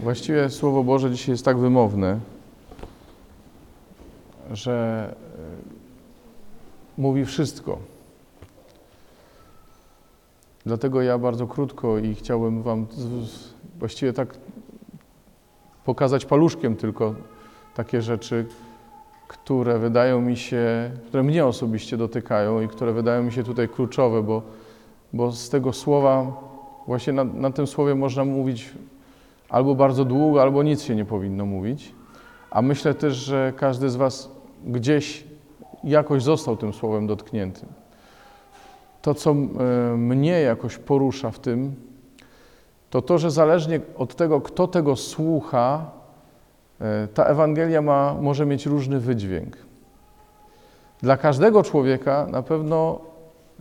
Właściwie Słowo Boże dzisiaj jest tak wymowne, że e, mówi wszystko. Dlatego ja bardzo krótko i chciałbym Wam właściwie tak pokazać paluszkiem tylko takie rzeczy, które wydają mi się, które mnie osobiście dotykają i które wydają mi się tutaj kluczowe, bo, bo z tego słowa, właśnie na, na tym słowie można mówić albo bardzo długo, albo nic się nie powinno mówić. A myślę też, że każdy z Was gdzieś jakoś został tym słowem dotknięty. To, co e, mnie jakoś porusza w tym, to to, że zależnie od tego, kto tego słucha, e, ta Ewangelia ma, może mieć różny wydźwięk. Dla każdego człowieka na pewno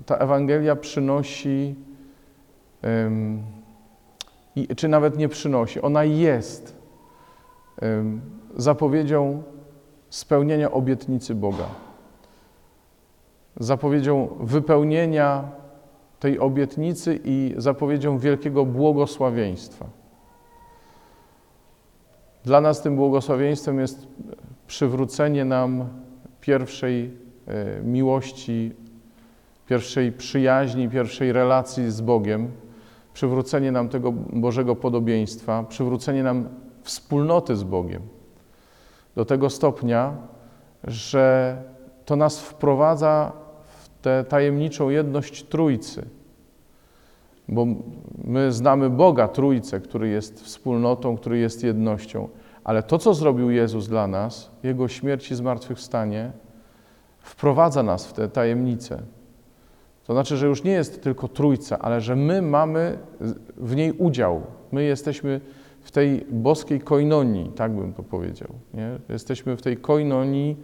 ta Ewangelia przynosi, i, czy nawet nie przynosi, ona jest zapowiedzią spełnienia obietnicy Boga, zapowiedzią wypełnienia tej obietnicy i zapowiedzią wielkiego błogosławieństwa. Dla nas tym błogosławieństwem jest przywrócenie nam pierwszej e, miłości, pierwszej przyjaźni, pierwszej relacji z Bogiem, przywrócenie nam tego Bożego podobieństwa, przywrócenie nam wspólnoty z Bogiem. Do tego stopnia, że to nas wprowadza w tę tajemniczą jedność Trójcy. Bo my znamy Boga Trójcę, który jest wspólnotą, który jest jednością. Ale to, co zrobił Jezus dla nas, Jego śmierć i zmartwychwstanie, wprowadza nas w tę tajemnicę. To znaczy, że już nie jest tylko Trójca, ale że my mamy w niej udział. My jesteśmy w tej boskiej koinonii, tak bym to powiedział. Nie? Jesteśmy w tej koinonii,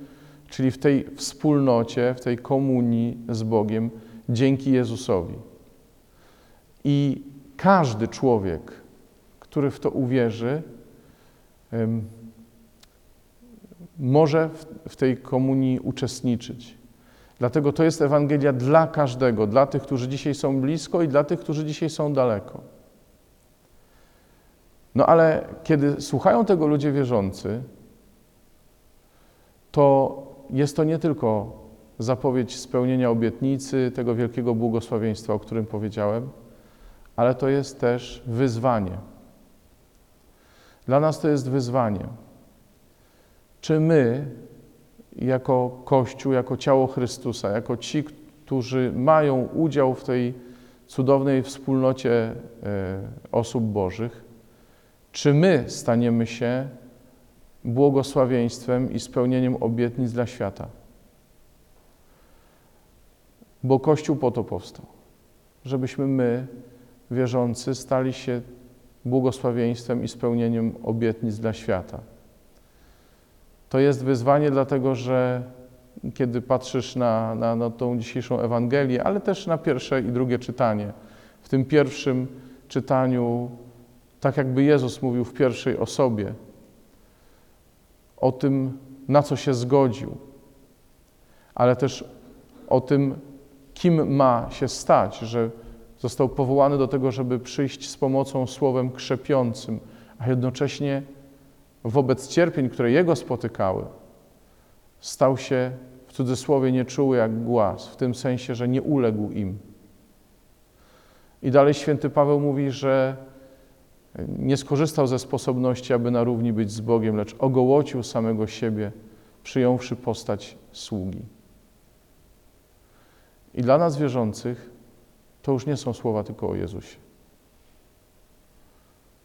czyli w tej wspólnocie, w tej komunii z Bogiem dzięki Jezusowi. I każdy człowiek, który w to uwierzy, może w tej komunii uczestniczyć. Dlatego to jest Ewangelia dla każdego, dla tych, którzy dzisiaj są blisko i dla tych, którzy dzisiaj są daleko. No ale kiedy słuchają tego ludzie wierzący, to jest to nie tylko zapowiedź spełnienia obietnicy, tego wielkiego błogosławieństwa, o którym powiedziałem, ale to jest też wyzwanie. Dla nas to jest wyzwanie. Czy my, jako Kościół, jako ciało Chrystusa, jako ci, którzy mają udział w tej cudownej wspólnocie e, osób Bożych, czy my staniemy się błogosławieństwem i spełnieniem obietnic dla świata? Bo Kościół po to powstał, żebyśmy my, wierzący, stali się błogosławieństwem i spełnieniem obietnic dla świata. To jest wyzwanie, dlatego że kiedy patrzysz na, na, tą dzisiejszą Ewangelię, ale też na pierwsze i drugie czytanie, w tym pierwszym czytaniu, tak jakby Jezus mówił w pierwszej osobie, o tym, na co się zgodził, ale też o tym, kim ma się stać, że został powołany do tego, żeby przyjść z pomocą słowem krzepiącym, a jednocześnie wobec cierpień, które Jego spotykały, stał się w cudzysłowie nieczuły jak głaz, w tym sensie, że nie uległ im. I dalej święty Paweł mówi, że nie skorzystał ze sposobności, aby na równi być z Bogiem, lecz ogołocił samego siebie, przyjąwszy postać sługi. I dla nas wierzących to już nie są słowa tylko o Jezusie.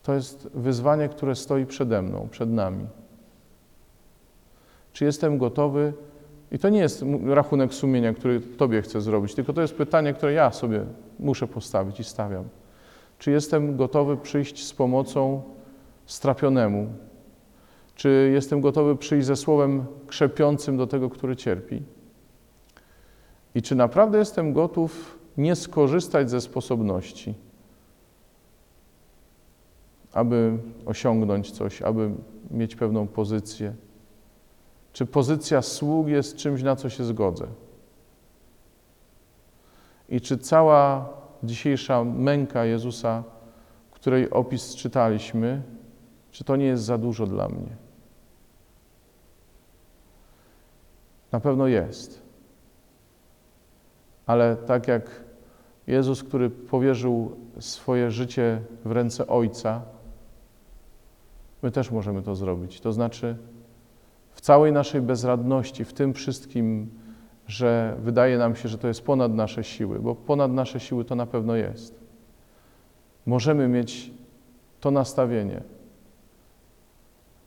To jest wyzwanie, które stoi przede mną, przed nami. Czy jestem gotowy? I to nie jest rachunek sumienia, który Tobie chcę zrobić, tylko to jest pytanie, które ja sobie muszę postawić i stawiam. Czy jestem gotowy przyjść z pomocą strapionemu? Czy jestem gotowy przyjść ze słowem krzepiącym do tego, który cierpi? I czy naprawdę jestem gotów nie skorzystać ze sposobności, aby osiągnąć coś, aby mieć pewną pozycję? Czy pozycja sług jest czymś, na co się zgodzę? I czy cała dzisiejsza męka Jezusa, której opis czytaliśmy, Czy to nie jest za dużo dla mnie? Na pewno jest. Ale tak jak Jezus, który powierzył swoje życie w ręce Ojca, my też możemy to zrobić. To znaczy, w całej naszej bezradności, w tym wszystkim, że wydaje nam się, że to jest ponad nasze siły, bo ponad nasze siły to na pewno jest. Możemy mieć to nastawienie,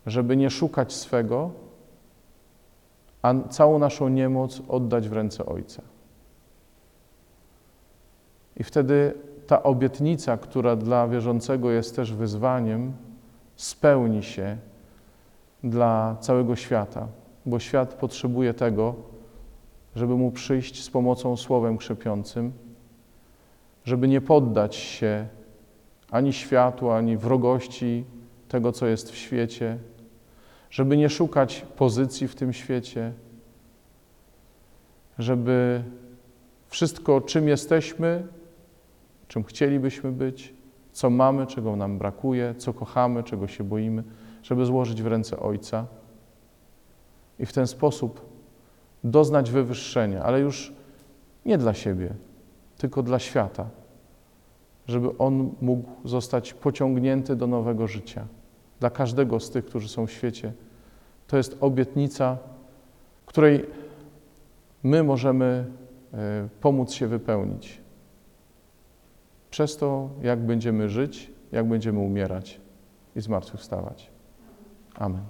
żeby nie szukać swego, a całą naszą niemoc oddać w ręce Ojca. I wtedy ta obietnica, która dla wierzącego jest też wyzwaniem, spełni się dla całego świata, bo świat potrzebuje tego, żeby mu przyjść z pomocą słowem krzepiącym, żeby nie poddać się ani światu, ani wrogości tego, co jest w świecie, żeby nie szukać pozycji w tym świecie, żeby wszystko, czym jesteśmy, czym chcielibyśmy być, co mamy, czego nam brakuje, co kochamy, czego się boimy, żeby złożyć w ręce Ojca i w ten sposób doznać wywyższenia, ale już nie dla siebie, tylko dla świata, żeby on mógł zostać pociągnięty do nowego życia. Dla każdego z tych, którzy są w świecie, to jest obietnica, której my możemy e, pomóc się wypełnić. Przez to, jak będziemy żyć, jak będziemy umierać i zmartwychwstawać. Amen.